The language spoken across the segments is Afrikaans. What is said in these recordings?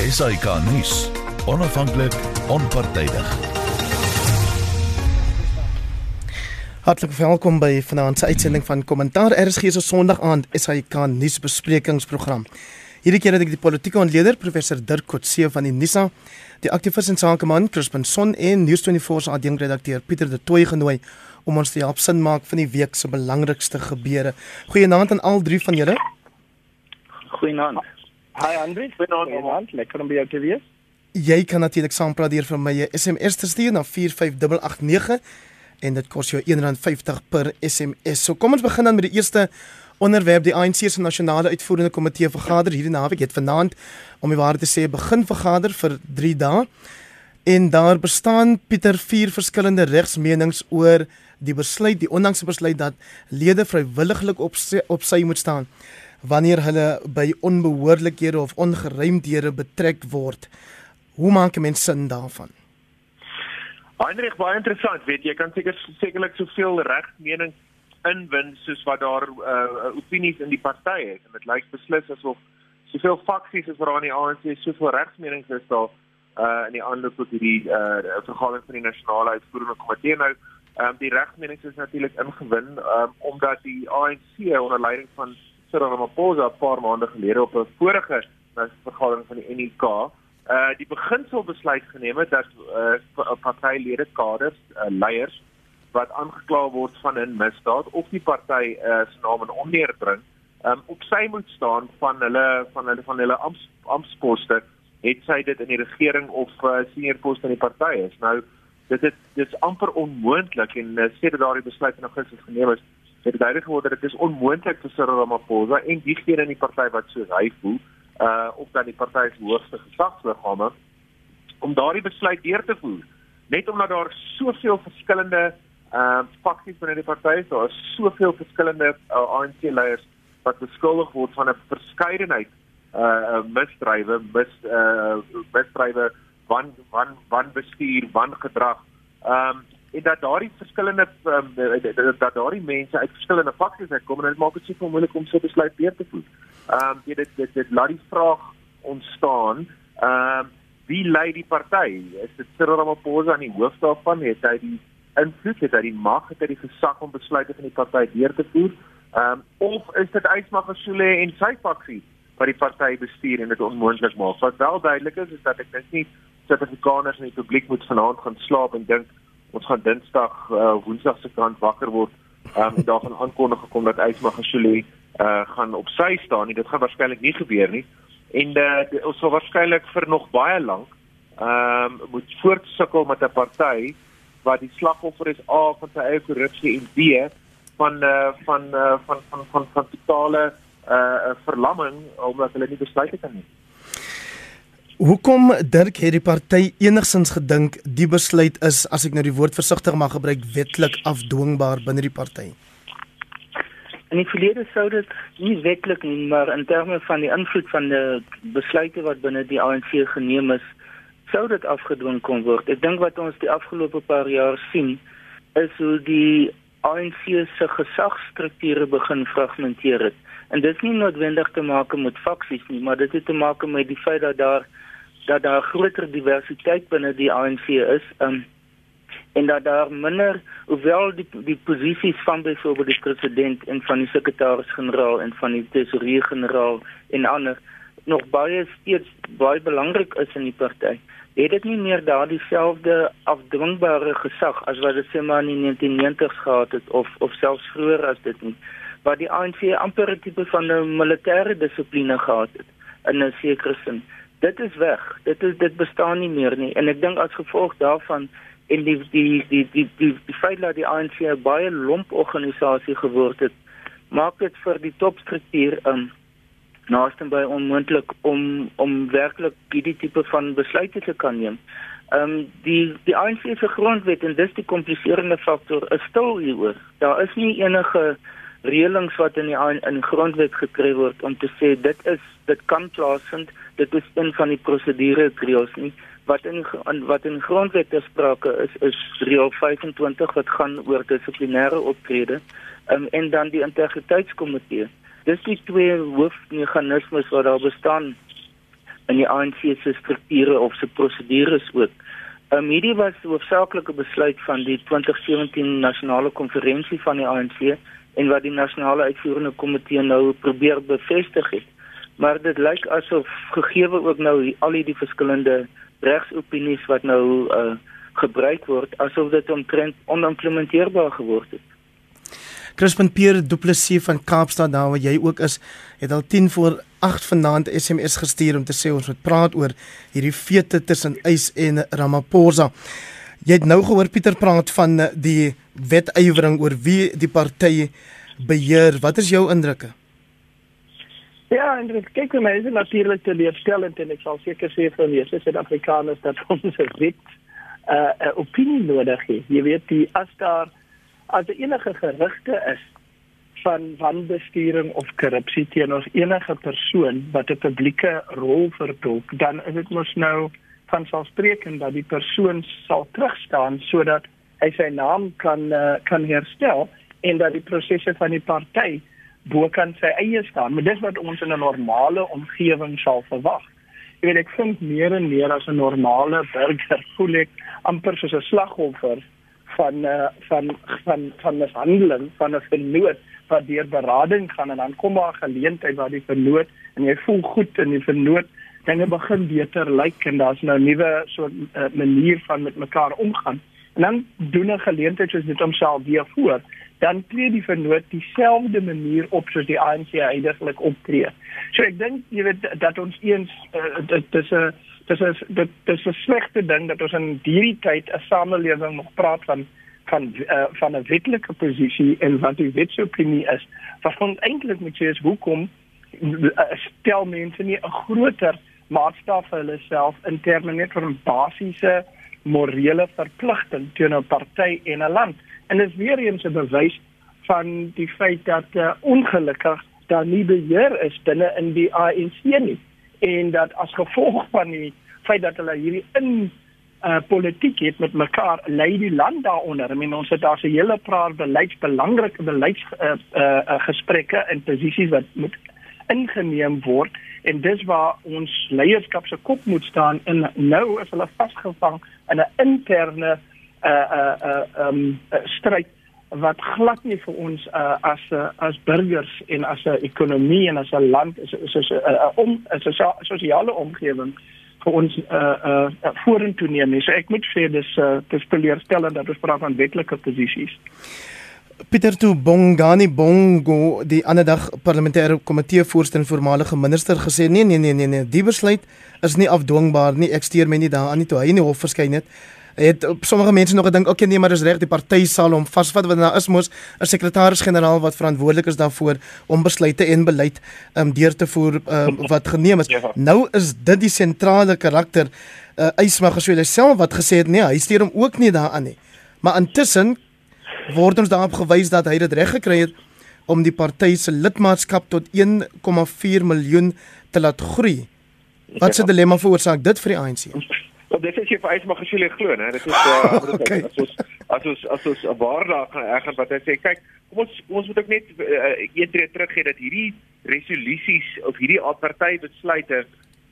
SAK nuus. Onafhanklik, onpartydig. Hartlik welkom by vanaand se uitsending van Kommentaar RSG se Sondag aand SAK nuusbesprekingsprogram. Hierdie keer het ek die politieke ontleder professor Dirk Coetzee van die NISA, die aktivis en sakeman Crispin Son en News24 se adjunkredakteur Pieter de Tooy genooi om ons te help sin maak van die week se belangrikste gebeure. Goeienaand aan al drie van julle. Goeienaand. Hi Andri, goeienaand. Lekker om by jou te wees. Jy kan natuurlik saampraat deur vir my. 'n SMS te stuur na 45889 en dit kos jou R1.50 per SMS. So kom ons begin dan met die eerste onderwerp. Die ANC se nasionale uitvoerende komitee vergader hierdie naweek. Het vanaand om die waarheid te sê begin vergader vir 3 dae. En daar bestaan Pieter vier verskillende regsmenings oor die besluit die onlangse besluit dat lede vrywilliglik op sy, op sy moet staan wanneer hulle by onbehoorlikhede of ongeruimdhede betrek word hoe maak 'n mens sin daarvan? Heinrich baie interessant weet jy kan seker sekerlik soveel regsmenings inwin soos wat daar uh, opinies in die party is. En dit lyk beslis asof soveel faksies is waar aan die ANC soveel regsmenings is daar uh, in die aanloop tot hierdie uh, vergadering van die nasionale uitvoerende komitee. Nou um, die regsmenings is natuurlik ingewin um, omdat die ANC onder leiding van Cyril Ramaphosa 'n paar maande gelede op 'n vorige vergadering van die NUK uh die beginsel besluit geneem het dat uh partylede kaders uh, leiers wat aangekla word van 'n misdaad of die party uh, se naam in onneer bring, um, op sy moet staan van hulle van hulle van hulle amps, amptposte, het sy dit in die regering of uh, senior poste in die party is. Nou dit is dis amper onmoontlik en uh, sê dat daardie besluit in Augustus geneem is, het duidelik geword dat dit is onmoontlik vir Cyril Ramaphosa en diegene in die party wat so hy voel, uh of dan die party se hoogste gesagsliggame om daardie besluit deur te voer. Net omdat daar soveel verskillende uh, faksies binne die party so is soveel verskillende uh, ANC leiers wat beskuldig word van 'n verskeidenheid uh misdrywe mis uh misdrywe van van van bestuur van gedrag ehm um, en dat daardie verskillende um, dat daardie mense uit verskillende faksies uitkom en dit maak dit seker moeilik om so besluit deur te voer. Ehm um, dit dit dit laat die vraag ontstaan ehm um, wie lei die party? Is dit Cyril Ramaphosa aan die hoof daarvan? Het hy die invloed het hy die mag het hy die gesag om besluite van die party deur te voer um, of is dit Ysmagashule en sy faksie wat die party bestuur en dit onmoontlik maak wat wel duidelik is is dat ek dink nie Suid-Afrikaners in die publiek moet vanaand gaan slaap en dink ons gaan Dinsdag uh, Woensdag se kant wakker word. Um, en daarvan aankondig gekom dat Ysmagashule uh, gaan op sy staan. Nie dit gaan waarskynlik nie gebeur nie. En uh, ons sal waarskynlik vir nog baie lank. Ehm um, moet voortsukkel met 'n party wat die slagoffer is A van sy eie korrupsie en B van uh, van, uh, van van van van totale uh, verlamming omdat hulle nie besluite kan neem. Hoekom Dirk het die party enigsins gedink die besluit is as ek nou die woord versigtig mag gebruik wetlik afdwingbaar binne die party? En die verlede sou dit nie wetlik nie, maar in terme van die invloed van die besluite wat binne die ANC geneem is, sou dit afgedwing kon word. Ek dink wat ons die afgelope paar jaar sien is hoe die ANC se gesagsstrukture begin fragmenteer het. En dit is nie noodwendig te maak met faksies nie, maar dit het te maak met die feit dat daar dat daar groter diversiteit binne die ANC is. Um, en dat daar minder hoewel die die posisies van byvoorbeeld die president en van die sekretaris-generaal en van die tesourier-generaal en ander nog baie steeds baie belangrik is in die party het dit nie meer daardie selfde afdwingbare gesag as wat dit sê maar in die 1990s gehad het of of selfs vroeër as dit nie wat die ANC amper 'n tipe van 'n militêre dissipline gehad het in 'n sekere sin dit is weg dit is dit bestaan nie meer nie en ek dink as gevolg daarvan en die die die die die, die feit dat die ANC 'n baie lomp organisasie geword het maak dit vir die topstruktuur um, naaste by onmoontlik om om werklik hierdie tipe van besluite te kan neem. Um, die die ANC se grondwet en dis die kompliserende faktor is stil hieroor. Daar is nie enige reëlings wat in die in grondwet gekry word om te sê dit is dit kan plaasvind, dit is een van die prosedure reëls nie wat in wat in grondwet te sprake is is reël 25 wat gaan oor dissiplinêre optrede um, en dan die integriteitskomitee dis die twee hoofmeganismes wat daar bestaan in die ANC se strukture of se prosedures ook. Um, hierdie was hoofsaaklike besluit van die 2017 nasionale konferensie van die ANC en wat die nasionale uitvoerende komitee nou probeer bevestig het. Maar dit lyk asof gegee ook nou al die verskillende regsopinies wat nou uh, gebruik word asof dit omtrent onimplementeerbaar geword het. Crispin Pierre Du Plessis van Kaapstad daar waar jy ook is, het al 10 voor 8 vanaand SMS gestuur om te sê ons moet praat oor hierdie fete tussen Eis en Ramaphosa. Jy het nou gehoor Pieter praat van die wetywering oor wie die party beheer. Wat is jou indrukke? Ja, en dit kyk vir my is natuurlik te leerstellend en ek sal seker sê vir die Suid-Afrikaners dat ons 'n wet uh, 'n opinie nodig het. Jy weet die as daar as er enige gerugte is van wanbestuuring of korrupsie teenoor enige persoon wat 'n publieke rol vertolk, dan is dit mos nou van selfsprekend dat die persoon sal terugstaan sodat hy sy naam kan uh, kan herstel en dat die prosesse van die party bo kan sy eie staan. Maar dis wat ons in 'n normale omgewing sal verwag. Jy weet ek vind meer en meer as 'n normale burger voel ek amper soos 'n slagoffer van uh, van van van mishandeling van 'n vernoot wat deur berading gaan en dan kom daar 'n geleentheid waar die vernoot en jy voel goed en die vernoot dinge begin beter lyk en daar's nou 'n nuwe soort uh, manier van met mekaar omgaan en dan doen 'n geleentheid soos dit homself weer voor dan tree die vernoot dieselfde manier op soos die ANC eintlik optree. So ek dink jy weet dat ons eens uh, dit is 'n dis is dit dis 'n slegte ding dat ons in hierdie tyd 'n samelewing nog praat van van uh, van 'n wetlike posisie en wat die wetsopinie is. Wat ons eintlik moet sê is hoekom uh, stel mense nie 'n groter maatstaf vir hulle self in terme net van basiese morele verpligting teenoor 'n party en 'n land. En dit is weer eens 'n bewys van die feit dat uh, ongelukkig daar nie beheer is binne in die ANC nie en dat as gevolg van die feit dat hulle hierdie in uh, politiek het met mekaar lei die land daaronder. I mean ons het daar se hele paar beleids belangrike beleids uh, uh, uh, gesprekke en posisies wat moet ingeneem word en dis waar ons leierskap se kop moet staan en nou is hulle vasgevang in 'n interne uh uh uh um stryd wat glad nie vir ons uh, as uh, as burgers en as 'n ekonomie en as 'n land is is 'n uh, uh, om 'n sosiale omgewing vir ons uh uh vorentoe neem nie. So ek moet sê dis uh dis teleurstellend dat ons praat van wetlike posisies. Pieter Tu Bongani Bongo, die ander dag parlementêre komitee voorstel en voormalige minister gesê nee nee nee nee nee, die besluit is nie afdwingbaar nie. Ek steur my nie daaraan nie toe hy in die hof verskyn het het sommige mense nog gedink okay nee maar dis reg die party sal hom vasvat want daar is mos 'n sekretaris-generaal wat verantwoordelik is daarvoor om besluite en beleid um, deur te voer um, wat geneem is. Ja. Nou is dit die sentrale karakter uh, Ysma Geswele self wat gesê het nee hy steur hom ook nie daaraan nie. Maar intussen word ons daarop gewys dat hy dit reg gekry het om die party se lidmaatskap tot 1,4 miljoen te laat groei. Wat se dilemma veroorsaak dit vir die ANC? Want dit is jy vir eers maar gesê jy glo, né? Dit is uh, okay. as ons as ons as ons 'n waardag gaan ergens wat hy sê, kyk, kom ons ons moet ook net uh, een tree terug gee dat hierdie resolusies of hierdie party besluite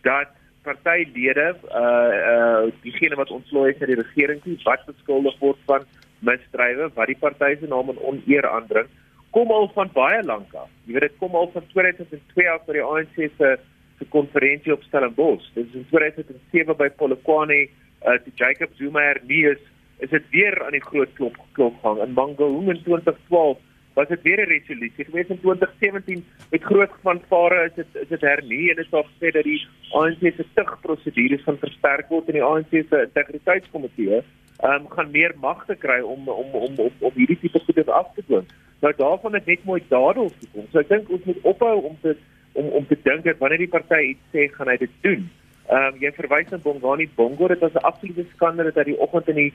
dat partylede uh uh diegene wat ontslae is uit die regering nie wat beskuldig word van misdrywe wat die party se naam in oneer aandring kom al van baie lank af. Jy weet dit kom al van 2002 af vir die ANC se se konferensie op Stellenbosch. Dit is in 2007 by Polokwane, uh die Jacob Zuma hernies, is dit weer aan die groot klop klop gang in Mangaung in 2012 was dit weer 'n resolusie. Gewees in 2017 met groot vanvare is dit is dit hernie en is daar gesê dat die ANC se tugprosedures gaan versterk word en die ANC se integriteitskomitee um, gaan meer magte kry om om om om, om hierdie tipe goede af te dwing. Nou daarvan het net mooi dadels gekom. So ek dink ons moet ophou om te om om te dink dat wanneer die party iets sê, gaan hy dit doen. Ehm um, jy verwys na Bongani Bongo, dit was 'n absolute skande dat hy die oggend in die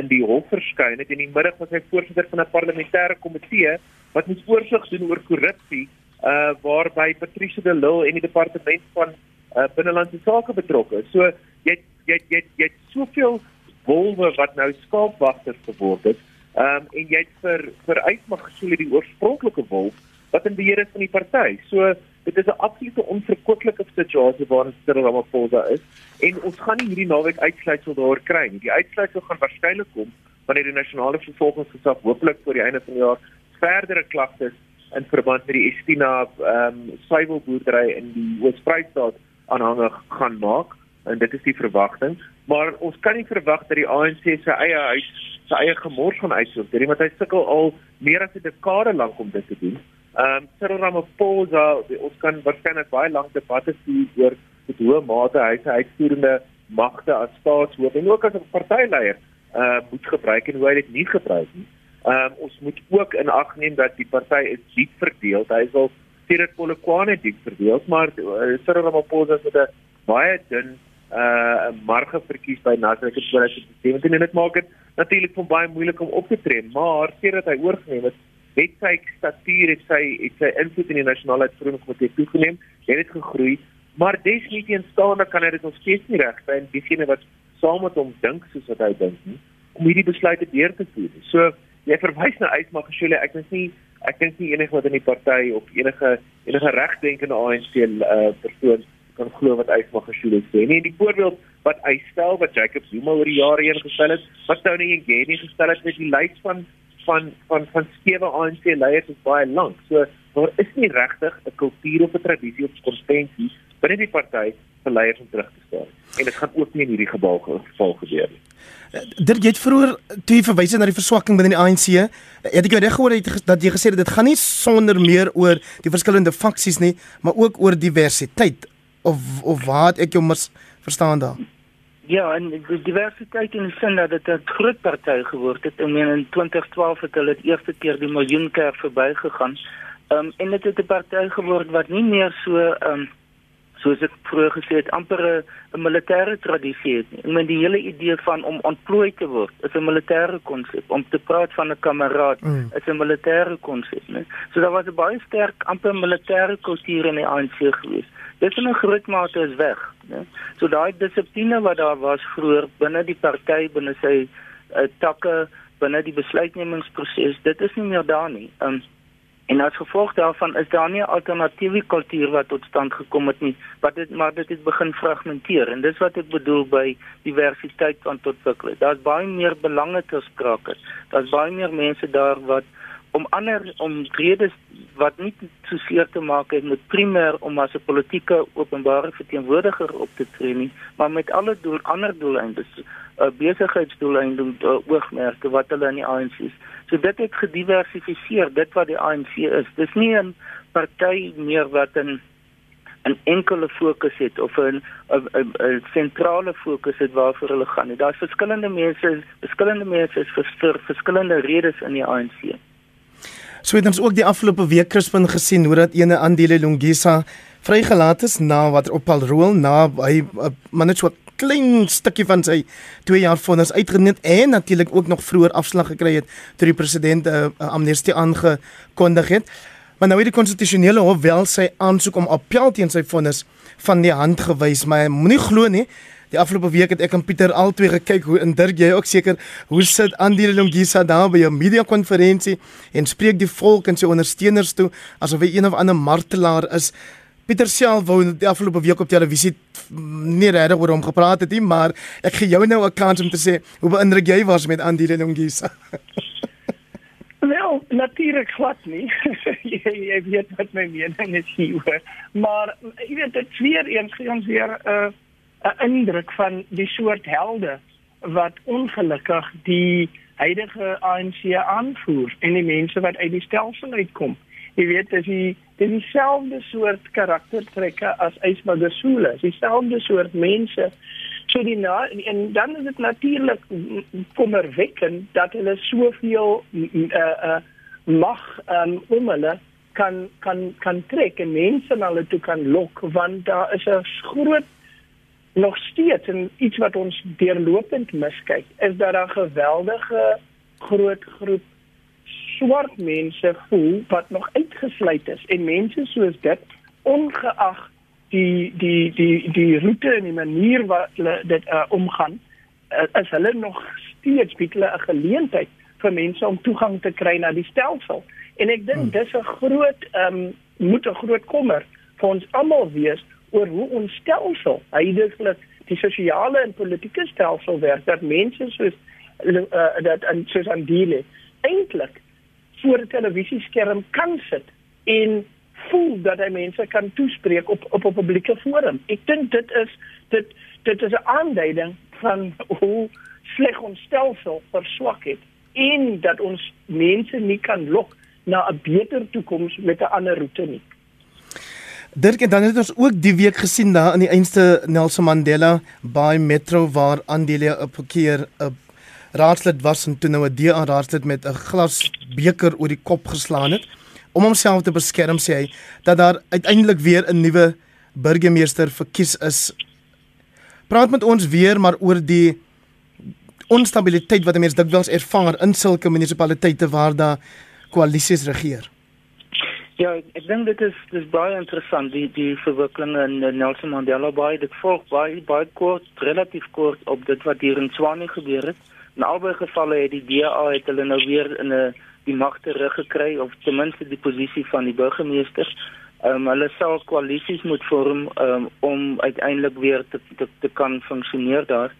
in die hof verskyn het en in die middag was hy voorsitter van 'n parlementêre komitee wat moet oorsig doen oor korrupsie uh waarby Patricia de Lille en die departement van uh binnelandse sake betrokke is. So jy jy jy jy het soveel wolwe wat nou skaapwagters geword het. Ehm um, en jy het vir vir uitmag gesoel die oorspronklike wolf wat in beheer is van die party. So dit is 'n absolute onverkwikkelike situasie waarin Cyril Ramaphosa is en ons gaan nie hierdie naweek uitsluitsel daar kry nie. Die uitsluitsel gaan waarskynlik kom wanneer die nasionale vervolgingsgesag hopelik voor die einde van die jaar verdere klagtes in verband met die Estina ehm um, suiwelboerdery in die Oos-Vrystaat aanhangig gaan maak en dit is die verwagting maar ons kan nie verwag dat die ANC sy eie huis sy eie gemors gaan uitsorteer want hy sukkel al meer as 'n dekade lank om dit te doen. Ehm um, Cyril Ramaphosa ons kan waarskynlik baie lank debatte voer oor hoe mate hy sy uitvoerende magte as staatshoof en ook as 'n partyleier uh moet gebruik en hoe hy dit nie gebruik nie. Ehm um, ons moet ook in ag neem dat die party is diep verdeel. Hy is al Cyril Polokwane diep verdeel, maar uh, Cyril Ramaphosa het 'n baie dun uh marge verkies by in 2017 en dit maak dit natuurlik baie moeilik om op te tree maar sedert hy oorgeneem het het sy statuur het sy het sy invloed in die nasionale uitvoeringskomitee toegeneem het dit gegroei maar desnieteenstaande kan hy dit nog steeds nie regkry en diegene wat saam met hom dink soos wat hy dink nie om hierdie besluite deur te voer so jy verwys na Ysmagashule ek dink nie ek dink nie enige wat in die party of enige enige regdenkende ANC uh persoon kan glo wat hy van Geshulo sê nie. Die voorbeeld wat hy stel wat Jacob Zuma oor die jare heen gestel het, wat Tony Ngeni gestel het met die lys van van van van skewe ANC leiers is baie lank. So daar is nie regtig 'n kultuur of 'n tradisie of konvensie binne die party vir leiers om terug te staan. En dit gaan ook nie in hierdie geval geval gebeur nie. Dit jy het vroeër toe verwys het na die verswakking binne die ANC, het ek jou reg gehoor dat jy gesê het dit gaan nie sonder meer oor die verskillende faksies nie, maar ook oor diversiteit of of wat ek jou mis verstaan daar. Ja, en die diversiteit in die sin dat dit 'n groot party geword het. Ek meen in 2012 het hulle die eerste keer die miljoen keer verbygegaan. Ehm um, en dit het 'n party geword wat nie meer so ehm um, soos ek vroeër gesê het amper 'n militêre tradisie het. Ek meen die hele idee van om ontplooi te word is 'n militêre konsep. Om te praat van 'n kameraad mm. is 'n militêre konsep, né? So daar was 'n baie sterk amper militêre kultuur in die ANC geweest dit in 'n groot mate is weg, né? So daai dissipline wat daar was vroeër binne die party, binne sy uh, takke, binne die besluitnemingsproses, dit is nie meer daar nie. Um, en as gevolg daarvan is daar nie 'n alternatiewe kultuur wat tot stand gekom het nie, wat dit maar dit het begin fragmenteer en dis wat ek bedoel by diversiteit tot ontwikkel. Daar's baie meer belange te sprake. Daar's baie meer mense daar wat om ander om redes wat nie so seer te maak het met primêr om as 'n politieke openbare verteenwoordiger op te tree nie, maar met alle doel ander doeleindes, uh, besigheidsdoeleinde uh, oogmerke wat hulle in die ANC is. So dit het gediversifiseer dit wat die ANC is. Dis nie 'n party meer wat 'n 'n enkele fokus het of 'n 'n sentrale fokus het waarvoor hulle gaan. Daar's verskillende mense, verskillende mense vir, vir verskillende redes in die ANC. So het ons ook die afgelope week Crispin gesien hoe dat ene Andile Lungisa vrygelaat is na wat op Palrool na hy uh, net so 'n klein stukkie van sy 2 jaar vonnis uitgeneem en natuurlik ook nog vroeër afslag gekry het toe die president uh, amnestie aangekondig het. Maar nou het die konstitusionele hof wel sy aansoek om appel teen sy vonnis van die hand gewys, maar moenie glo nie Die afgelope week het ek en Pieter albei gekyk hoe in Dirk jy ook seker hoe sit Andile Longisa daar by 'n media konferensie en spreek die volk en sy ondersteuners toe asof hy een of ander martelaar is. Pieter self wou die afgelope week op televisie nie regtig oor hom gepraat het nie, maar ek gee jou nou 'n kans om te sê hoe beïndruk jy was met Andile Longisa. Wel, natuurlik glad nie. jy, jy weet wat my mening is hier. Maar jy weet dit weer eens gee ons weer 'n uh, 'n indruk van die soort helde wat ongelukkig die huidige ANC aanvoer en die mense wat uit die stelsel uitkom. Jy weet dis dis dieselfde soort karaktertrekke as Ysmagasule, dieselfde soort mense. So die na, en dan is dit natuurlik kommerwekkend dat hulle soveel uh uh mag um, om hulle kan kan kan trek en mense na hulle toe kan lok want daar is 'n groot nog steeds en iets wat ons deurlopend miskyk is dat daar geweldige groot groep swart mense voel wat nog uitgesluit is en mense soos dit ongeag die die die die roete en die manier wat hulle dit uh, omgaan uh, is hulle nog steeds bied hulle 'n geleentheid vir mense om toegang te kry na die stelsel en ek dink hmm. dis 'n groot um, moet 'n groot kommer vir ons almal wees oor hoe ons stelsel, heidaglik die sosiale en politieke stelsel werk dat mense soos uh, dat en soos aan diele eintlik voor 'n televisieskerm kan sit en voel dat hy mense kan toespreek op op 'n publieke forum. Ek dink dit is dit dit is 'n aanduiding van hoe sleg ons stelsel verswak het en dat ons mense nie kan lok na 'n beter toekoms met 'n ander roete nie. Dirk en dan het ons ook die week gesien daar in die einste Nelson Mandela by Metro waar Andelia op 'n keer 'n raadslid was en toe nou 'n DA raadslid met 'n glas beker oor die kop geslaan het om homself te beskerm sê hy dat daar uiteindelik weer 'n nuwe burgemeester verkies is. Praat met ons weer maar oor die onstabiliteit wat mense dikwels ervaar in sulke munisipaliteite waar daar koalisies regeer. Ja, ek, dink dit is dis baie interessant die die verwikkelinge in Nelson Mandela Bay. Dit volg baie baie kort, relatief kort op dit wat hier in Swanie gebeur het. In albei gevalle het die DA het hulle nou weer in 'n die mag terug gekry of ten minste die posisie van die burgemeester. Ehm um, hulle sal koalisies moet vorm um, om uiteindelik weer te, te te kan funksioneer daar.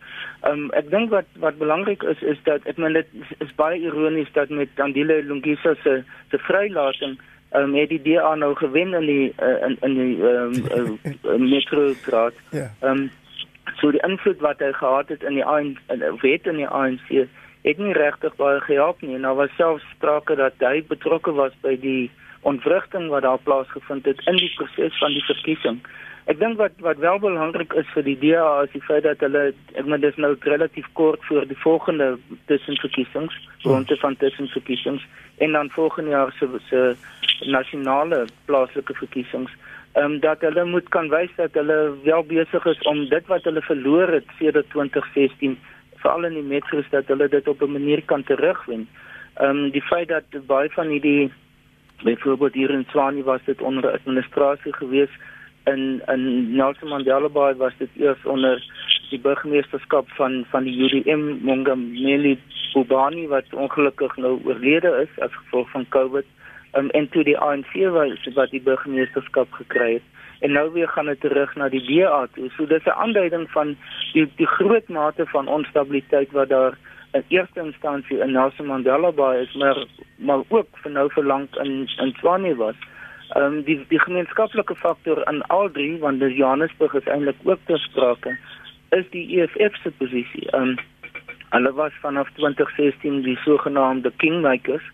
Ehm um, ek dink wat wat belangrik is is dat ek meen dit is, is baie ironies dat met Andile Lungisa se se vrylating ehm um, het die DA nou gewen in die uh, in in die um, uh, metro. Ja. Ehm um, so die invloed wat hy gehad het in die ANC of het in die ANC het nie regtig baie gehelp nie. Nou was selfs sprake dat hy betrokke was by die ontwrigting wat daar plaasgevind het in die proses van die verkiesing. Ek dink wat wat wel belangrik is vir die DA is die feit dat hulle ek meen dis nou relatief kort voor die volgende tussenverkiesings, ronde van tussenverkiesings en dan volgende jaar se se nasionale plaaslike verkiesings ehm um, dat hulle moet kan wys dat hulle wel besig is om dit wat hulle verloor het sedert 2016 veral in die metros dat hulle dit op 'n manier kan terugwen. Ehm um, die feit dat baie van hierdie byvoorbeeld hier in Swani was dit onder administrasie gewees in in Nelson Mandela Bay was dit eers onder die burgemeesterskap van van die UDM Mongameli Bubani wat ongelukkig nou oorlede is as gevolg van COVID um, en toe die ANC was wat die burgemeesterskap gekry het en nou weer gaan dit terug na die DA toe. So dis 'n aanduiding van die die groot mate van onstabiliteit wat daar in eerste instansie in Nelson Mandela Bay is maar maar ook vir nou vir lank in in Swanie was. Ehm um, die die gemeenskaplike faktor in al drie want die Johannesburg is eintlik ook ter sprake is die EFF se posisie. Ehm um, hulle was vanaf 2016 die sogenaamde kingmakers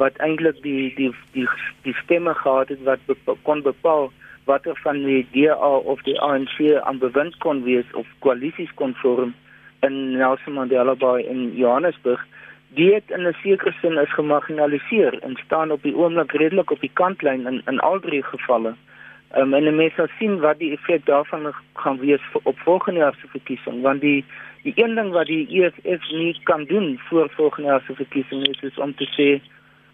wat eintlik die die die die stemme gehad het wat bepaal, kon bepaal watter van die DA of die ANC aan bewind kon wees of koalisies kon vorm in Nelson Mandela Bay in Johannesburg die het in 'n sekere sin is gemarginaliseer en staan op die oomblik redelik op die kantlyn in in al drie gevalle. Um, en mense sal sien wat die effek daarvan gaan wees op volgende jaar se verkiesing want die die een ding wat die EFF nie kan doen voor volgende jaar se verkiesing is, is om te sê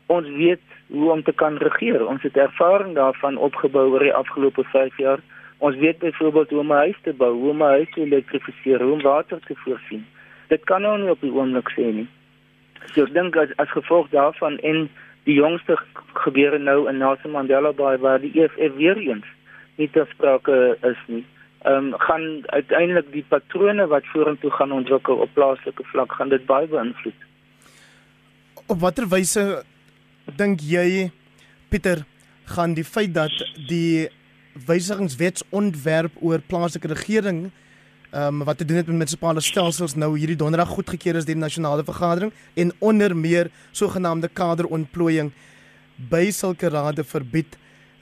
ons weet hoe om te kan regeer. Ons het ervaring daarvan opgebou oor die afgelope 5 jaar. Ons weet byvoorbeeld hoe om 'n huis te bou, hoe om 'n huis te elektrifiseer, hoe om water te voorsien. Dit kan nou nie op die oomblik sê nie. So ek dink as as gevolg daarvan en die jongste gebeure nou in Nelson Mandela Bay waar die EFF weer eens nie te sprake is nie. Ehm um, gaan uiteindelik die patrone wat vorentoe gaan ontwikkel op plaaslike vlak gaan dit baie beïnvloed. Op watter wyse dink jy Pieter gaan die feit dat die wysigingswetsontwerp oor plaaslike regering ehm um, wat te doen het met munisipale stelsels nou hierdie donderdag goedgekeur is deur die nasionale vergadering en onder meer sogenaamde kaderontplooiing by sulke rade verbied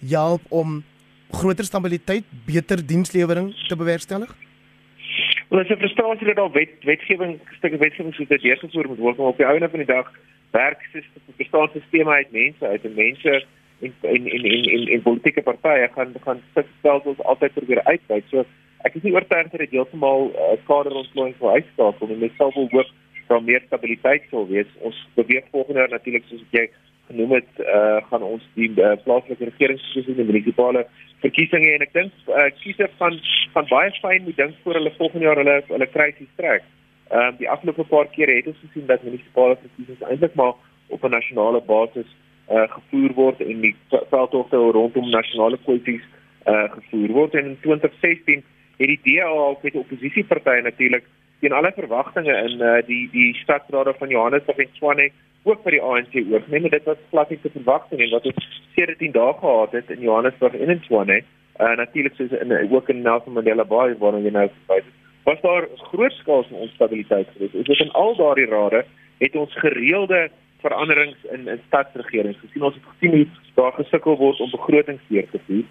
help om groter stabiliteit, beter dienslewering te bewerkstellig? Wel, as jy verstaan dat al wet wetgewing stukke wetgewing moet deurgevoer word om op die einde van die dag werkstelsels uit mense uit en mense en en en en en, en politieke partye gaan gaan stelsels altyd probeer uitbuit. So ek is nie oortuig dat dit heeltemal uh, kaderontplooiing sou uitskakel nie. Dit sal wel hoop dat meer stabiliteit sal wees. Ons beweeg volgende jaar natuurlik soos jy genoem het, uh, gaan ons die uh, plaaslike regeringsverkiesings en munisipale verkiesings en ek dink uh, kiesers van van baie fyn moet dink voor hulle volgende jaar hulle hulle krisis trek. Ehm um, die afgelope paar kere het ons gesien dat munisipale verkiesings eintlik maar op 'n nasionale basis uh, gevoer word en die veldtogte rondom nasionale kwessies uh gevoer word en in 2016 het die DA ook met oppositiepartye natuurlik teen alle verwagtinge in uh die die stadsrade van Johannesburg en Tshwane ook vir die ANC oorgeneem. Dit was glad nie te verwagting en wat ons 17 dae gehad het in Johannesburg en in Tshwane, uh natuurlik soos in ook in Nelson Mandela Bay waar jy nou by was daar groot skaalse onstabiliteit geweest. Ons het in al daardie rade het ons gereelde veranderings in in stadsregerings gesien. Ons het gesien hoe daar gesukkel word om begrotings deur te voer.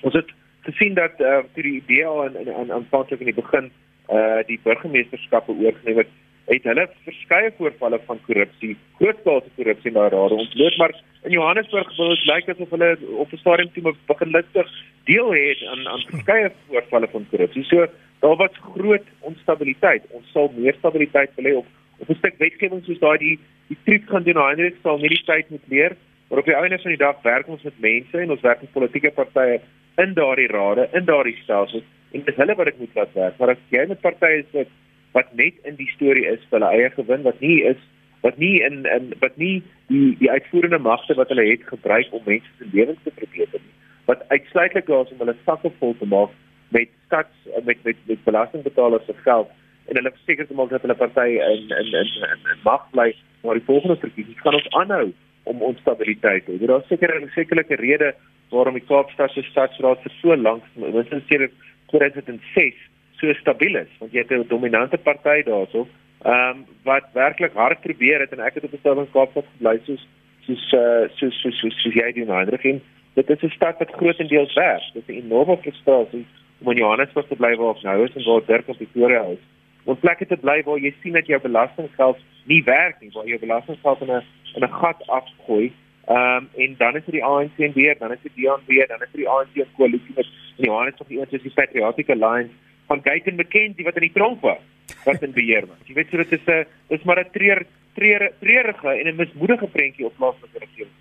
Ons het gesien dat uh, toe die DA in in aan aanvanklik in die begin uh die burgemeesterskappe oorgeneem het, het hulle verskeie voorvalle van korrupsie, grootskaalse korrupsie na rade ontloop, maar in Johannesburg wil dit lyk asof hulle op 'n stadium toe begin listig deel het aan aan verskeie voorvalle van korrupsie. So daar was groot onstabiliteit. Ons sal meer stabiliteit wil hê op op 'n stuk wetgewing soos daai die die triek gaan doen Heinrich sal nie die tyd moet leer maar op die einde van die dag werk ons met mense en ons werk met politieke partye in daardie rade in daardie stelsels en dis hulle wat dit moet laat werk maar as jy met partye sit wat net in die storie is vir hulle eie gewin wat nie is wat nie in in wat nie die die uitvoerende magte wat hulle het gebruik om mense se lewens te verbeter nie wat uitsluitlik daar is om hulle sakke vol te maak met stats met met, met belastingbetalers se geld en hulle verseker te maak dat hulle party in in in in, in mag bly maar die volgende verkiesing kan ons aanhou om onstabiliteit te hê. Daar is seker 'n sekerlike rede waarom die Kaapstad se stadsraad vir so lank, minstens sedert 2006, so stabiel is, want jy het 'n dominante party daarso, ehm um, wat werklik hard probeer het en ek het op die stad van Kaapstad gebly soos soos uh, soos soos soos soos jy doen Hendrik en dit is 'n stad wat grootendeels werk. Dit is 'n enorme frustrasie om in Johannesburg te bly waar ons nou is en waar Dirk op Pretoria is om plekke te bly waar jy sien dat jou belastinggeld nie werk nie, waar jou belastinggeld in 'n in 'n gat afgooi. Ehm um, en dan is dit die ANC en weer, dan is dit die DA weer, dan is dit die ANC koalisie met Johannes of die die Patriotic Alliance van Guyton McKenzie wat in die tronk was wat in beheer was. Jy weet so dit is 'n dis maar 'n treur treurige en 'n mismoedige prentjie op plaaslike regering.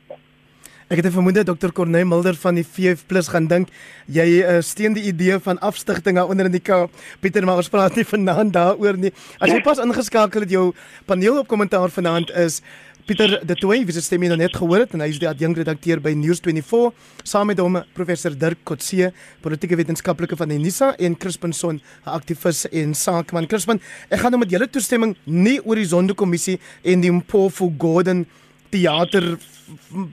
Ek het vermoed dat Dr. Corne Mulder van die VF+ gaan dink jy uh, steun die idee van afstigting onder in die Kaap. Pieter, maar ons praat nie vanaand daaroor nie. As jy pas ingeskakel het jou paneel op kommentaar vanaand is Pieter De Tooy, wie se stem jy nou net gehoor het en hy is die adjunkredakteur by News24 saam met hom professor Dirk Kotse, politieke wetenskaplike van die NISA en Crispin Son, 'n aktivis en sakeman. Crispin, ek gaan nou met julle toestemming nie oor die Sonderkommissie en die Mpofu Gordon teater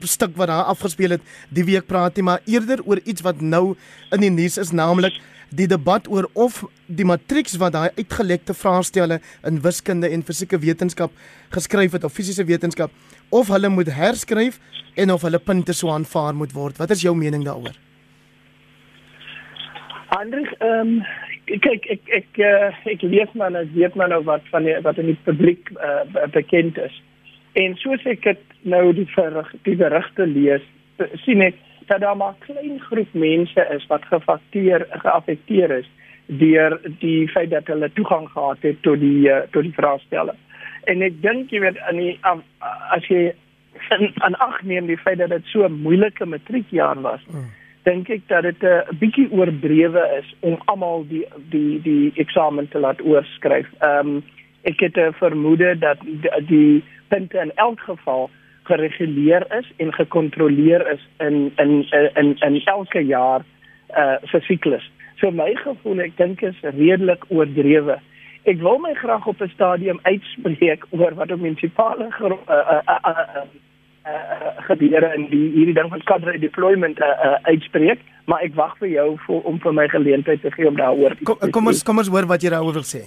stuk wat daar afgespeel het die week praat nie maar eerder oor iets wat nou in die nuus is naamlik die debat oor of die matrieks wat daai uitgelekte vraestelle in wiskunde en fisieke wetenskap geskryf het of fisiese wetenskap of hulle moet herskryf en of hulle punte so aanvaar moet word. Wat is jou mening daaroor? Hendrik ehm um, kyk ek ek ek, ek lees maar nou weet maar nou wat van die, wat in die publiek uh, bekend is En soos ek dit nou die verrig, die berigte lees, sien ek dat daar maar 'n klein groep mense is wat gefakteer geaffekteer is deur die feit dat hulle toegang gehad het tot die uh, tot die vraestelle. En ek dink jy weet aan die as jy aan ag neem die feit dat dit so 'n moeilike matriekjaar was. Hmm. dink ek dat dit 'n bietjie oordrewe is om almal die die die eksamen te laat oorskryf. Ehm um, ek het 'n vermoede dat die, punte in elk geval gereguleer is en gekontroleer is in in in in elke jaar uh vir siklus. So my gevoel ek dink is redelik oordrewe. Ek wil my graag op 'n stadium uitspreek oor wat op munisipale uh, uh, uh, uh, uh, gebiede en die hierdie ding van cadre deployment uh, uh, uitspreek, maar ek wag vir jou vir, om vir my geleentheid te gee om daaroor te Kom kom ons kom ons hoor wat jy daaroor wil sê.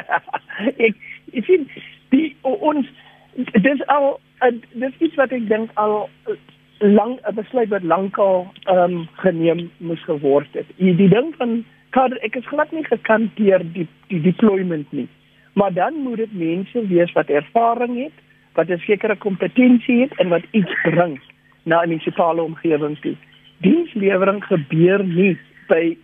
ek ek sien die ons dis al dis iets wat ek dink al lank 'n besluit wat lankal ehm um, geneem moes geword het. Die, die ding van kader ek is glad nie gekanteer die die deployment nie. Maar dan moet dit mense wees wat ervaring het, wat 'n sekere kompetensie het en wat iets bring na 'n munisipale omgewing toe. Dienslewering gebeur nie by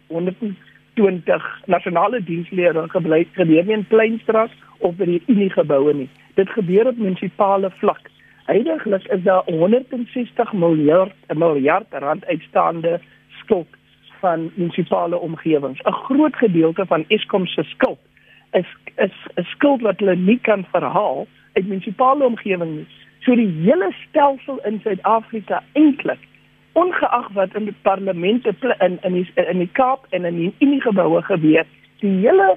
120 nasionale dienslewering gebly gebeur nie in Kleinstraat of by die Unie geboue nie dit gebeur op munisipale vlak. Heidiglik is daar 160 miljard 'n miljard rand uitstaande skuld van munisipale omgewings. 'n Groot gedeelte van Eskom se skuld is is 'n skuld wat hulle nie kan verhaal uit munisipale omgewings nie. So die hele stelsel in Suid-Afrika eintlik ongeag wat in die parlemente in in die in die Kaap en in die Unie geboue gebeur, die hele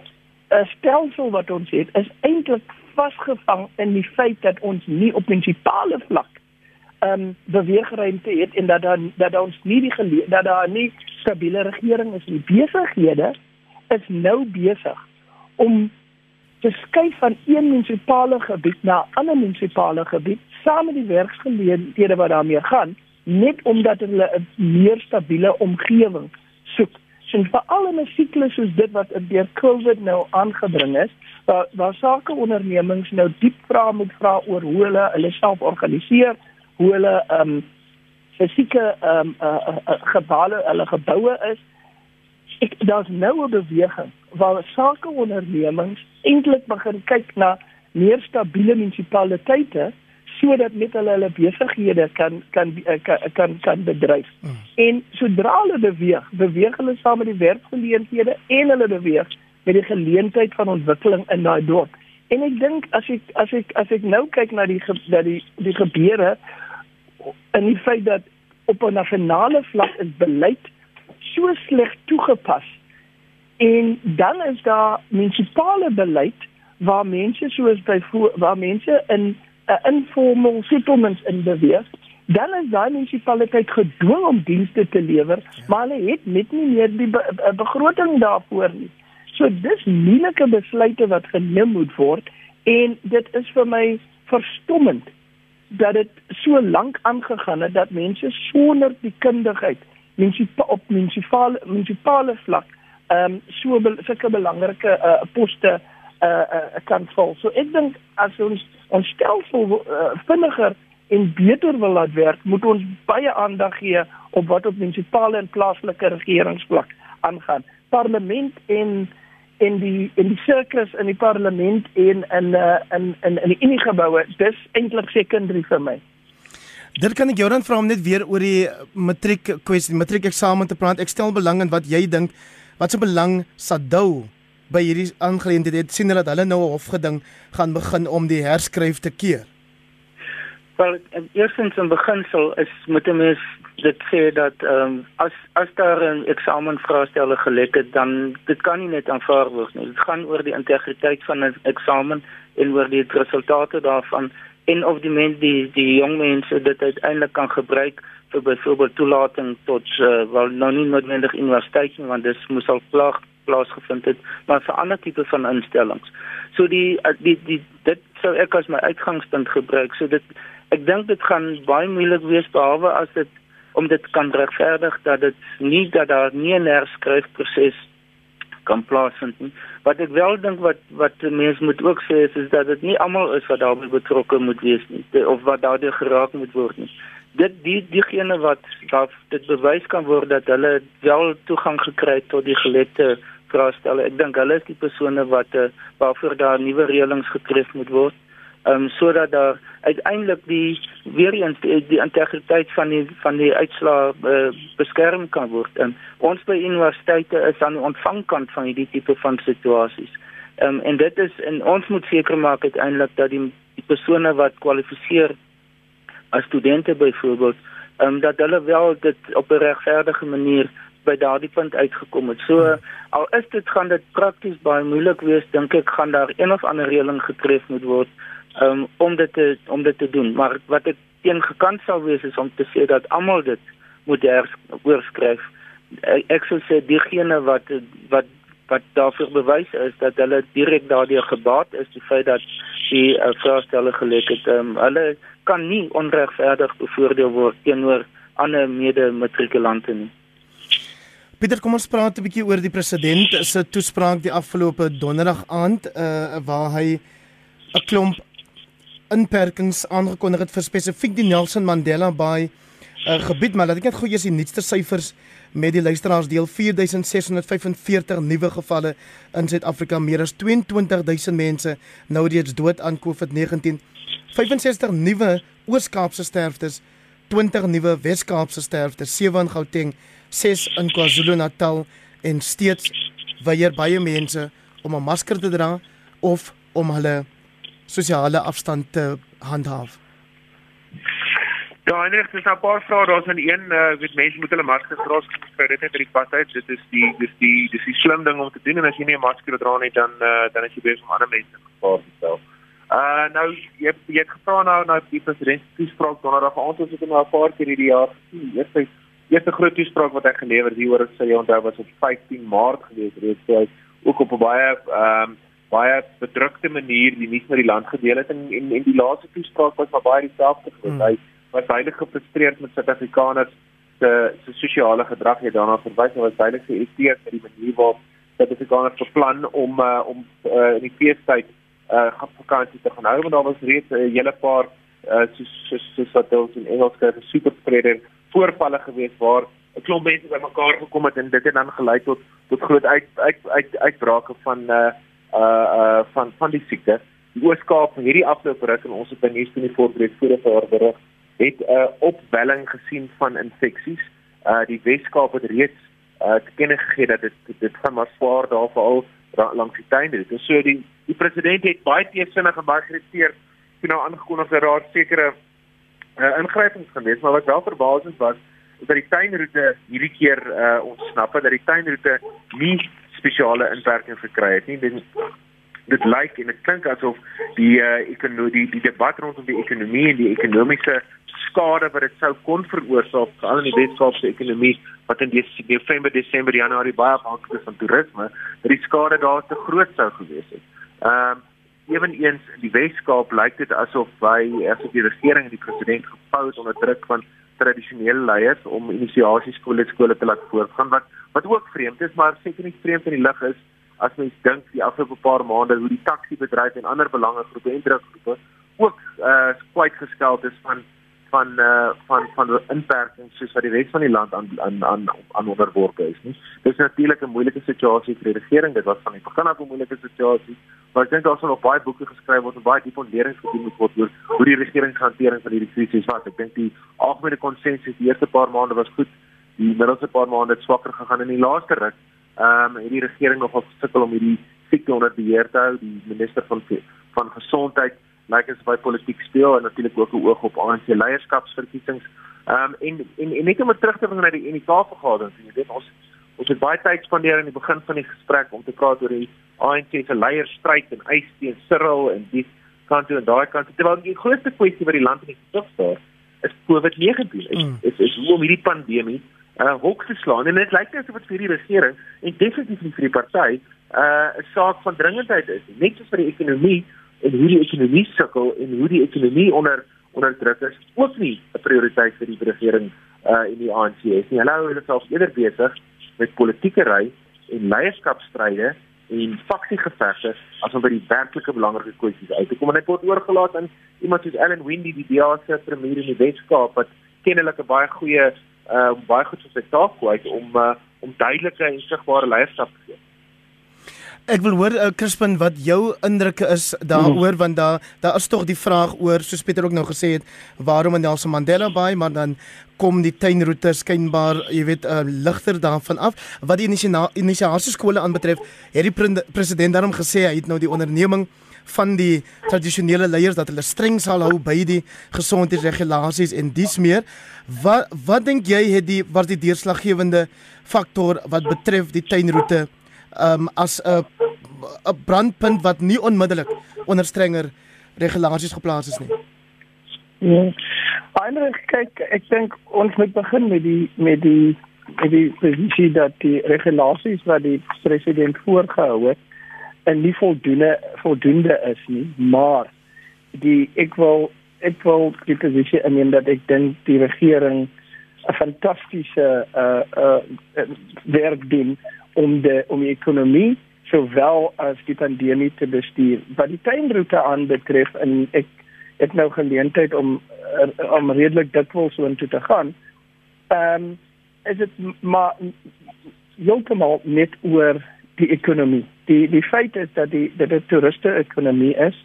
uh, stelsel wat ons het is eintlik vasgevang in die feit dat ons nie op munisipale vlak ehm um, beweegruimte het en dat dan dat ons nie die dat daar nie stabiele regering is nie. Besighede is nou besig om te skuif van een munisipale gebied na 'n ander munisipale gebied saam met die werksgeleenthede wat daarmee gaan net omdat hulle 'n meer stabiele omgewing soek. Sien veral in 'n siklus soos dit wat deur COVID nou aangebring is, waar waar sakeondernemings nou diep vra moet vra oor hoe hulle hulle self organiseer, hoe hulle ehm um, fisieke ehm um, uh, uh, uh, gebale, hulle geboue is. Ek daar's nou 'n beweging waar sakeondernemings eintlik begin kyk na meer stabiele munisipaliteite sodat met hulle hulle besighede kan kan eh, kan kan, kan bedryf. Hmm. En sodra hulle beweeg, beweeg hulle saam met die werkgeleenthede en hulle beweeg met die geleentheid van ontwikkeling in daai dorp. En ek dink as ek as ek as ek nou kyk na die dat die die gebeure in die feit dat op 'n nasionale vlak is beleid so sleg toegepas en dan is daar munisipale beleid waar mense soos by waar mense in 'n informal settlements in beweeg, dan is daai munisipaliteit gedwing om dienste te lewer, ja. maar hulle het net nie meer die be be begroting daarvoor nie. So dis moeilike besluite wat geneem moet word en dit is vir my verstommend dat dit so lank aangegaan het dat mense sonder die kundigheid munisipa op munisipale munisipale vlak ehm um, so be sulke belangrike uh, poste uh, uh, kan vul. So ek dink as ons ons stelsel uh, vinniger en beter wil laat werk, moet ons baie aandag gee op wat op munisipale en plaaslike regeringsvlak aangaan. Parlement en in die in die sirkus in die parlement en in uh, in in in die unie geboue dis eintlik secondary vir my. Dit kan ek jou dan vra om net weer oor die matriek kwessie, matriek eksamen te praat. Ek stel belang in wat jy dink wat se belang Sadou by hierdie aangeleentheid het sien dat hulle nou 'n hofgeding gaan begin om die herskryf te keer. Wel, eerstens in beginsel is moet 'n mens dit sê dat ehm um, as as daar 'n eksamenvraestelle gelek het, dan dit kan nie net aanvaar word nie. Dit gaan oor die integriteit van 'n eksamen en oor die resultate daarvan en of die mense die die jong mense dit uiteindelik kan gebruik vir byvoorbeeld toelating tot uh, wel nou nie noodwendig universiteit nie want dit moes al plaag plaasgevind het, maar vir ander tipe van instellings. So die eh, die die dit sou ek as my uitgangspunt gebruik. So dit ek dink dit gaan baie moeilik wees behalwe as dit om dit kan regverdig dat dit nie dat daar nie 'n herskryfproses kan plaasvind nie. Wat ek wel dink wat wat mense moet ook sê is, is dat dit nie almal is wat daarbey betrokke moet wees nie of wat daardeur geraak moet word nie dit die diegene wat daar dit bewys kan word dat hulle wel toegang gekry het tot die gelette vraestelle. Ek dink hulle is die persone wat uh, waarvoor daar nuwe reëlings getref moet word. Ehm um, sodat daar uiteindelik die weer eens die, die integriteit van die van die uitslae uh, beskerm kan word. En ons by universiteite is aan die ontvangkant van hierdie tipe van situasies. Ehm um, en dit is en ons moet seker maak uiteindelik dat die, die persone wat kwalifiseer as studente byvoorbeeld, ehm um, dat hulle wel dit op 'n regverdige manier by daardie punt uitgekom het. So al is dit gaan dit prakties baie moeilik wees, dink ek gaan daar een of ander reëling getref moet word um, om dit te om dit te doen. Maar wat ek teengekant sou wees is om te sê dat almal dit moet oorskryf. Ek sou sê diegene wat wat wat daarvoor bewys is dat hulle direk daardeur gebaat is die feit dat die uh, vraestelle gelek het. Um, hulle kan nie onregverdig bevoordeel word teenoor ander mede-matrikulante nie. Pieter, kom ons praat 'n bietjie oor die president se toespraak die afgelope donderdag aand uh, waar hy 'n klomp inperkings aangekondig het vir spesifiek die Nelson Mandela Bay uh, gebied, maar laat ek net gou eers die nuutste syfers met die luisteraars deel. 4645 nuwe gevalle in Suid-Afrika. Meer as 22000 mense nou reeds dood aan COVID-19 65 nuwe Oos-Kaapse sterftes 20 nuwe Wes-Kaapse sterftes. 7 in Gauteng 6 in KwaZulu-Natal en steeds weier baie mense om 'n masker te dra of om hulle sosiale afstand te handhaaf Ja, Heinrich, dis nou 'n paar vrae. Daar's aan een, uh, weet mense moet hulle maskers dra kry dit net by die uit. Dit is die dis die dis die slim ding om te doen en as jy nie 'n masker dra nie dan uh, dan is jy besig om ander mense in gevaar te stel. Uh nou jy het, jy het gevra nou nou die president toespraak donderdag aand ons het hom nou 'n paar keer hierdie jaar gesien. Eerste eerste groot toespraak wat hy gelewer het hier oor sy jy onthou was op 15 Maart gewees reeds so hy ook op 'n baie ehm um, baie bedrukte manier die nuus met die land gedeel het en en, en die laaste toespraak was maar baie dieselfde gewees. Hmm. Hy was baie gefrustreerd met Suid-Afrikaners se se sosiale gedrag hier daarna verwys en was baie geïrriteerd met die manier waarop Suid-Afrikaners beplan om uh, om uh, in die feestyd uh vakansie te gaan hou want daar was reeds 'n hele paar uh soos soos wat ons in Engels skryf super spreader voorvalle gewees waar 'n klomp mense bymekaar gekom het en dit het dan gelei tot tot groot uit uit uit uitbrake van uh uh uh van van die siekte. Die Ooskaap hierdie afgelope ruk en ons het by nuus in die voorbeeld vorige jaar berig het 'n uh, opwelling gesien van infeksies. Uh die Weskaap het reeds uh te kenne gegee dat dit dit gaan maar swaar daar veral langs die tuine. Dit is so die die president het baie teesinnig en baie gereageer toe nou aangekondig dat daar sekere uh, ingrypings gaan wees, maar wat wel verbasend was, is dat die tuinroete hierdie keer uh, ontsnap het dat die tuinroete nie spesiale inperking gekry het nie. Dit dit lyk en dit klink asof die uh, ekonomie die, die debat rondom die ekonomie en die ekonomiese skade wat dit sou kon veroorsaak veral in die Weskaapse ekonomie wat in Desember, Desember, Januarie baie afhanklik is van toerisme, dat die skade daar te groot sou gewees het. Ehm um, eweneens in die Weskaap lyk dit asof by asof die regering en die president gepou het onder druk van tradisionele leiers om inisiasieskole skole te laat voortgaan wat wat ook vreemd is, maar seker nie vreemd in die lig is as mens dink die afgelope paar maande hoe die taxi bedryf en ander belangegroepe en drukgroepe ook uh eh, kwyt geskeld is van van uh van van inperkings soos wat die res van die land aan aan aan aan onderworpe is nie. Dis natuurlik 'n moeilike situasie vir die regering. Dit was van die begin af 'n moeilike situasie. Maar ek dink daar sal nog baie boeke geskryf word en baie diep ontledings gedoen moet word oor hoe die regering hantering van hierdie krisis was. Ek dink die algemene konsensus die eerste paar maande was goed. Die middelste paar maande het swakker gegaan in die laaste ruk. Ehm um, hierdie regering nogal gesukkel om hierdie siekte onder beheer te hou. Die minister van van gesondheid lyk like as by politiek speel en natuurlik ook 'n oog op ANC leierskapsverkiesings. Ehm um, en, en en net om terug te bring na die UNITA vergadering, jy weet ons ons het baie tyd spandeer in die begin van die gesprek om te praat oor die ANC se leierstryd en eis teen Cyril en die kant toe en daai kant. Terwyl die grootste kwessie wat die land in die gesig staar is COVID-19. Is, mm. is is hoe om hierdie pandemie uh hok te slaan en dit lyk asof dit vir die regering en definitief vir die party uh 'n saak van dringendheid is. Net soos vir die ekonomie en hoe die ekonomie sukkel en hoe die ekonomie onder onder druk is ook nie 'n prioriteit vir die regering uh in die ANC is nie. Hulle hou hulle self eerder besig met politieke ry en leierskapstryde en faksiegevegte as om by die werklike belangrike kwessies uit te kom. En ek word oorgelaat aan iemand soos Ellen Windy, die DA se premier in die Weskaap wat kennelik 'n baie goeie uh baie goed vir sy taak kwyt om uh, om duidelike en sigbare leierskap te gee. Ek wil hoor uh, Crispin wat jou indrukke is daaroor want daar daar is tog die vraag oor soos Pieter ook nou gesê het waarom in Nelson Mandela Bay maar dan kom die tuinroete skynbaar jy weet uh, ligter daarvan af. Wat die inisiasie skole aanbetref het die pre president daarom gesê hy het nou die onderneming van die tradisionele leiers dat hulle streng sal hou by die gesondheidsregulasies en dis meer. Wat wat dink jy het die was die deurslaggewende faktor wat betref die tuinroete um, as 'n 'n brandpunt wat nie onmiddellik onder strenger regulasies geplaas is nie. Ja. Eindelik kyk, ek dink ons moet begin met die met die met die posisie dat die regulasies wat die president voorgehou het en nie voldoende voldoende is nie, maar die ek wil ek wil die posisie inneem dat ek dink die regering 'n fantastiese uh uh werk doen om de om die ekonomie sowel as die pandemie te bestuur. Wat die tuinroete aanbetref en ek het nou geleentheid om om redelik dikwels so intoe te gaan. Ehm um, is dit maar heeltemal net oor die ekonomie. Die die feit is dat die dat dit toeriste ekonomie is.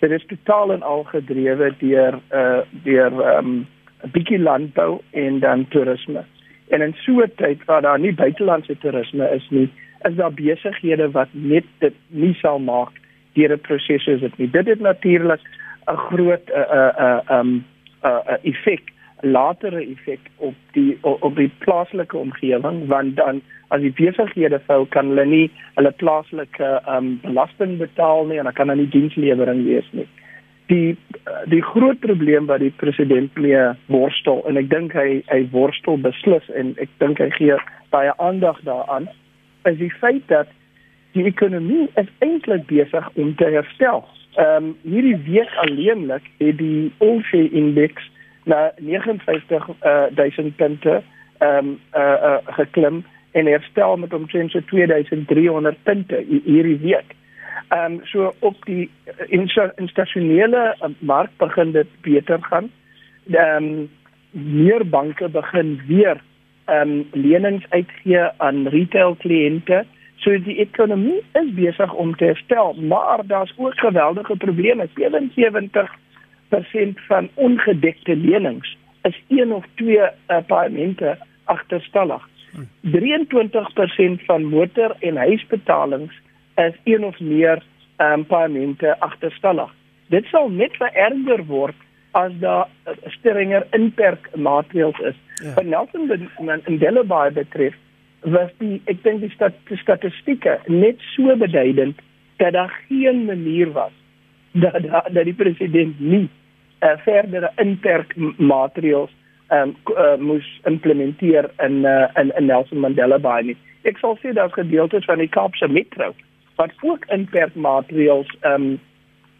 Dit is totaal en al gedrewe deur uh deur ehm um, 'n bietjie landbou en dan toerisme. En in so 'n tyd waar daar nie buitelandse toerisme is nie, is daar besighede wat net dit nie sal maak deur 'n proses soos dit nie. Dit het natuurlik 'n groot 'n 'n 'n 'n effek latere effek op die op, die plaaslike omgewing want dan as die besighede faal kan hulle nie hulle plaaslike um, belasting betaal nie en dan kan hulle nie dienslewering wees nie. Die die groot probleem wat die president mee worstel en ek dink hy hy worstel beslis en ek dink hy gee baie aandag daaraan is die feit dat die ekonomie is eintlik besig om te herstel. Ehm um, hierdie week alleenlik het die Olshe indeks na 59000 uh, punte ehm um, uh, uh, geklim en herstel met omtrent so 2300 punte hierdie week. Ehm um, so op die institusionele uh, mark begin dit beter gaan. Ehm um, meer banke begin weer ehm um, lenings uitgee aan retail kliënte. So die ekonomie is besig om te herstel, maar daar's ook geweldige probleme. 77% van ongedekte lenings is een of twee uh, paaiemente agterstallig. 23% van motor- en huisbetalings is een of meer um, paaiemente agterstallig. Dit sal net vererger word as daar strenger inperkmaatreëls is. Ja. Wat Nelson Mandela Bay betref, was die ek dink die stat, statistieke net so beduidend dat daar geen manier was dat dat, dat die president nie uh, verdere inperkmaatreëls um, uh, moes implementeer in, uh, in in Nelson Mandela Bay nie. Ek sal sê daar's gedeeltes van die Kaapse Metro wat ook inperkmaatreëls um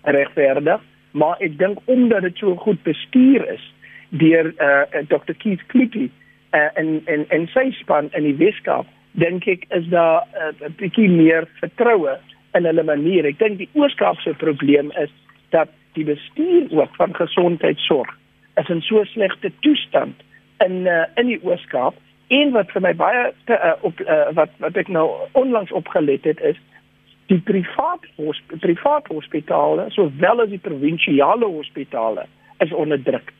regverdig, maar ek dink omdat dit so goed bestuur is deur uh, Dr. Keith Clickley uh, en en en sy span in die Weskaap dink ek is daar 'n uh, bietjie meer vertroue in hulle manier. Ek dink die Ooskaap se probleem is dat die bestuur ook van gesondheidsorg is in so slegte toestand in uh, in die Ooskaap en wat vir my baie te, uh, op uh, wat wat ek nou onlangs opgelet het is die privaat hosp privaat hospitale sowel as die provinsiale hospitale is onder druk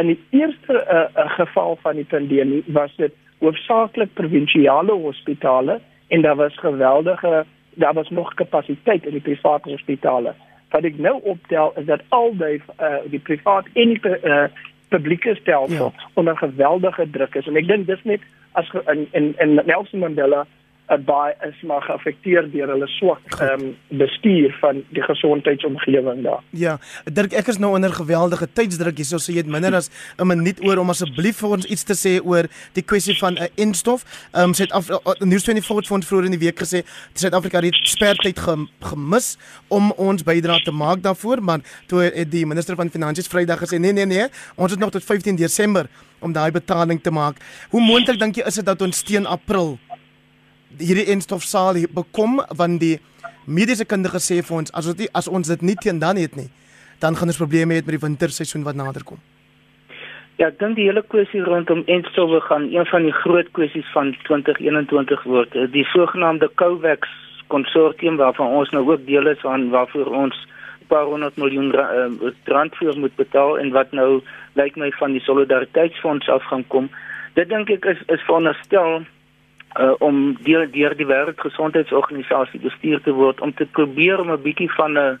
in die eerste uh, uh, geval van die pandemie was dit hoofsaaklik provinsiale hospitale en daar was geweldige daar was nog kapasiteit in die private hospitale. Wat ek nou optel is dat al die uh, die privaat en die uh, publieke stelsel ja. onder geweldige druk is en ek dink dis net as in in, in Nelson Mandela by is maar geaffekteer deur hulle swak ehm um, bestuur van die gesondheidsomgewing daar. Ja, Dirk, ek is nou onder geweldige tydsdruk hier, so jy het minder as 'n minuut oor om asseblief vir ons iets te sê oor die kwessie van 'n uh, instof. Ehm um, Suid-Afrika News 24 het vroeër in die week gesê Suid-Afrika het spertyd gemis om ons bydrae te maak daarvoor, maar toe het die minister van Finansies Vrydag gesê nee nee nee, ons het nog tot 15 Desember om daai betaling te maak. Hoe moontlik dink jy is dit dat ons teen April hierdie enstofsaal bekom want die mediese kundige sê vir ons as dit as ons dit nie teen dan het nie dan gaan ons probleme hê met die winterseisoen wat nader kom. Ja, ek dink die hele kwessie rondom enstowwe gaan een van die groot kwessies van 2021 word. Die sogenaamde COVAX konsortium waarvan ons nou ook deel is aan waarvoor ons 'n paar honderd miljoen uh, rand vir moet betaal en wat nou lyk my van die solidariteitsfonds af gaan kom. Dit dink ek is is veronderstel uh, om deur deur die wêreldgesondheidsorganisasie bestuur te word om te probeer om 'n bietjie van 'n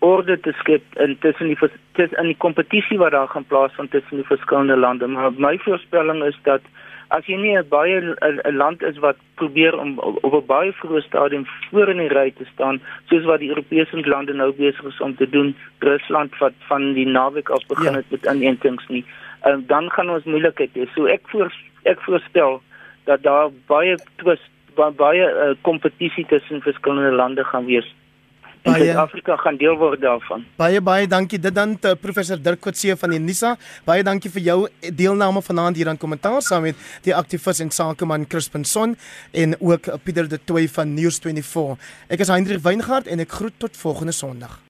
orde te skep in tussen die tussen in die kompetisie wat daar gaan plaasvind tussen die verskillende lande. Maar my voorspelling is dat as jy nie 'n baie 'n land is wat probeer om op 'n baie vroeë stadium voor in die ry te staan, soos wat die Europese lande nou besig is om te doen, Rusland wat van die naweek af begin ja. het ja. met inentings nie, uh, dan gaan ons moeilikheid hê. So ek voor ek voorstel dat daar baie twist baie uh, kompetisie tussen verskillende lande gaan wees. En Suid-Afrika gaan deel word daarvan. Baie baie dankie dit dan te professor Dirk Coetzee van die NISA. Baie dankie vir jou deelname vanaand hier aan kommentaar saam met die aktivis en sakeman Crispin Son en ook Pieter de Tooy van News24. Ek is Hendrik Weingart en ek groet tot volgende Sondag.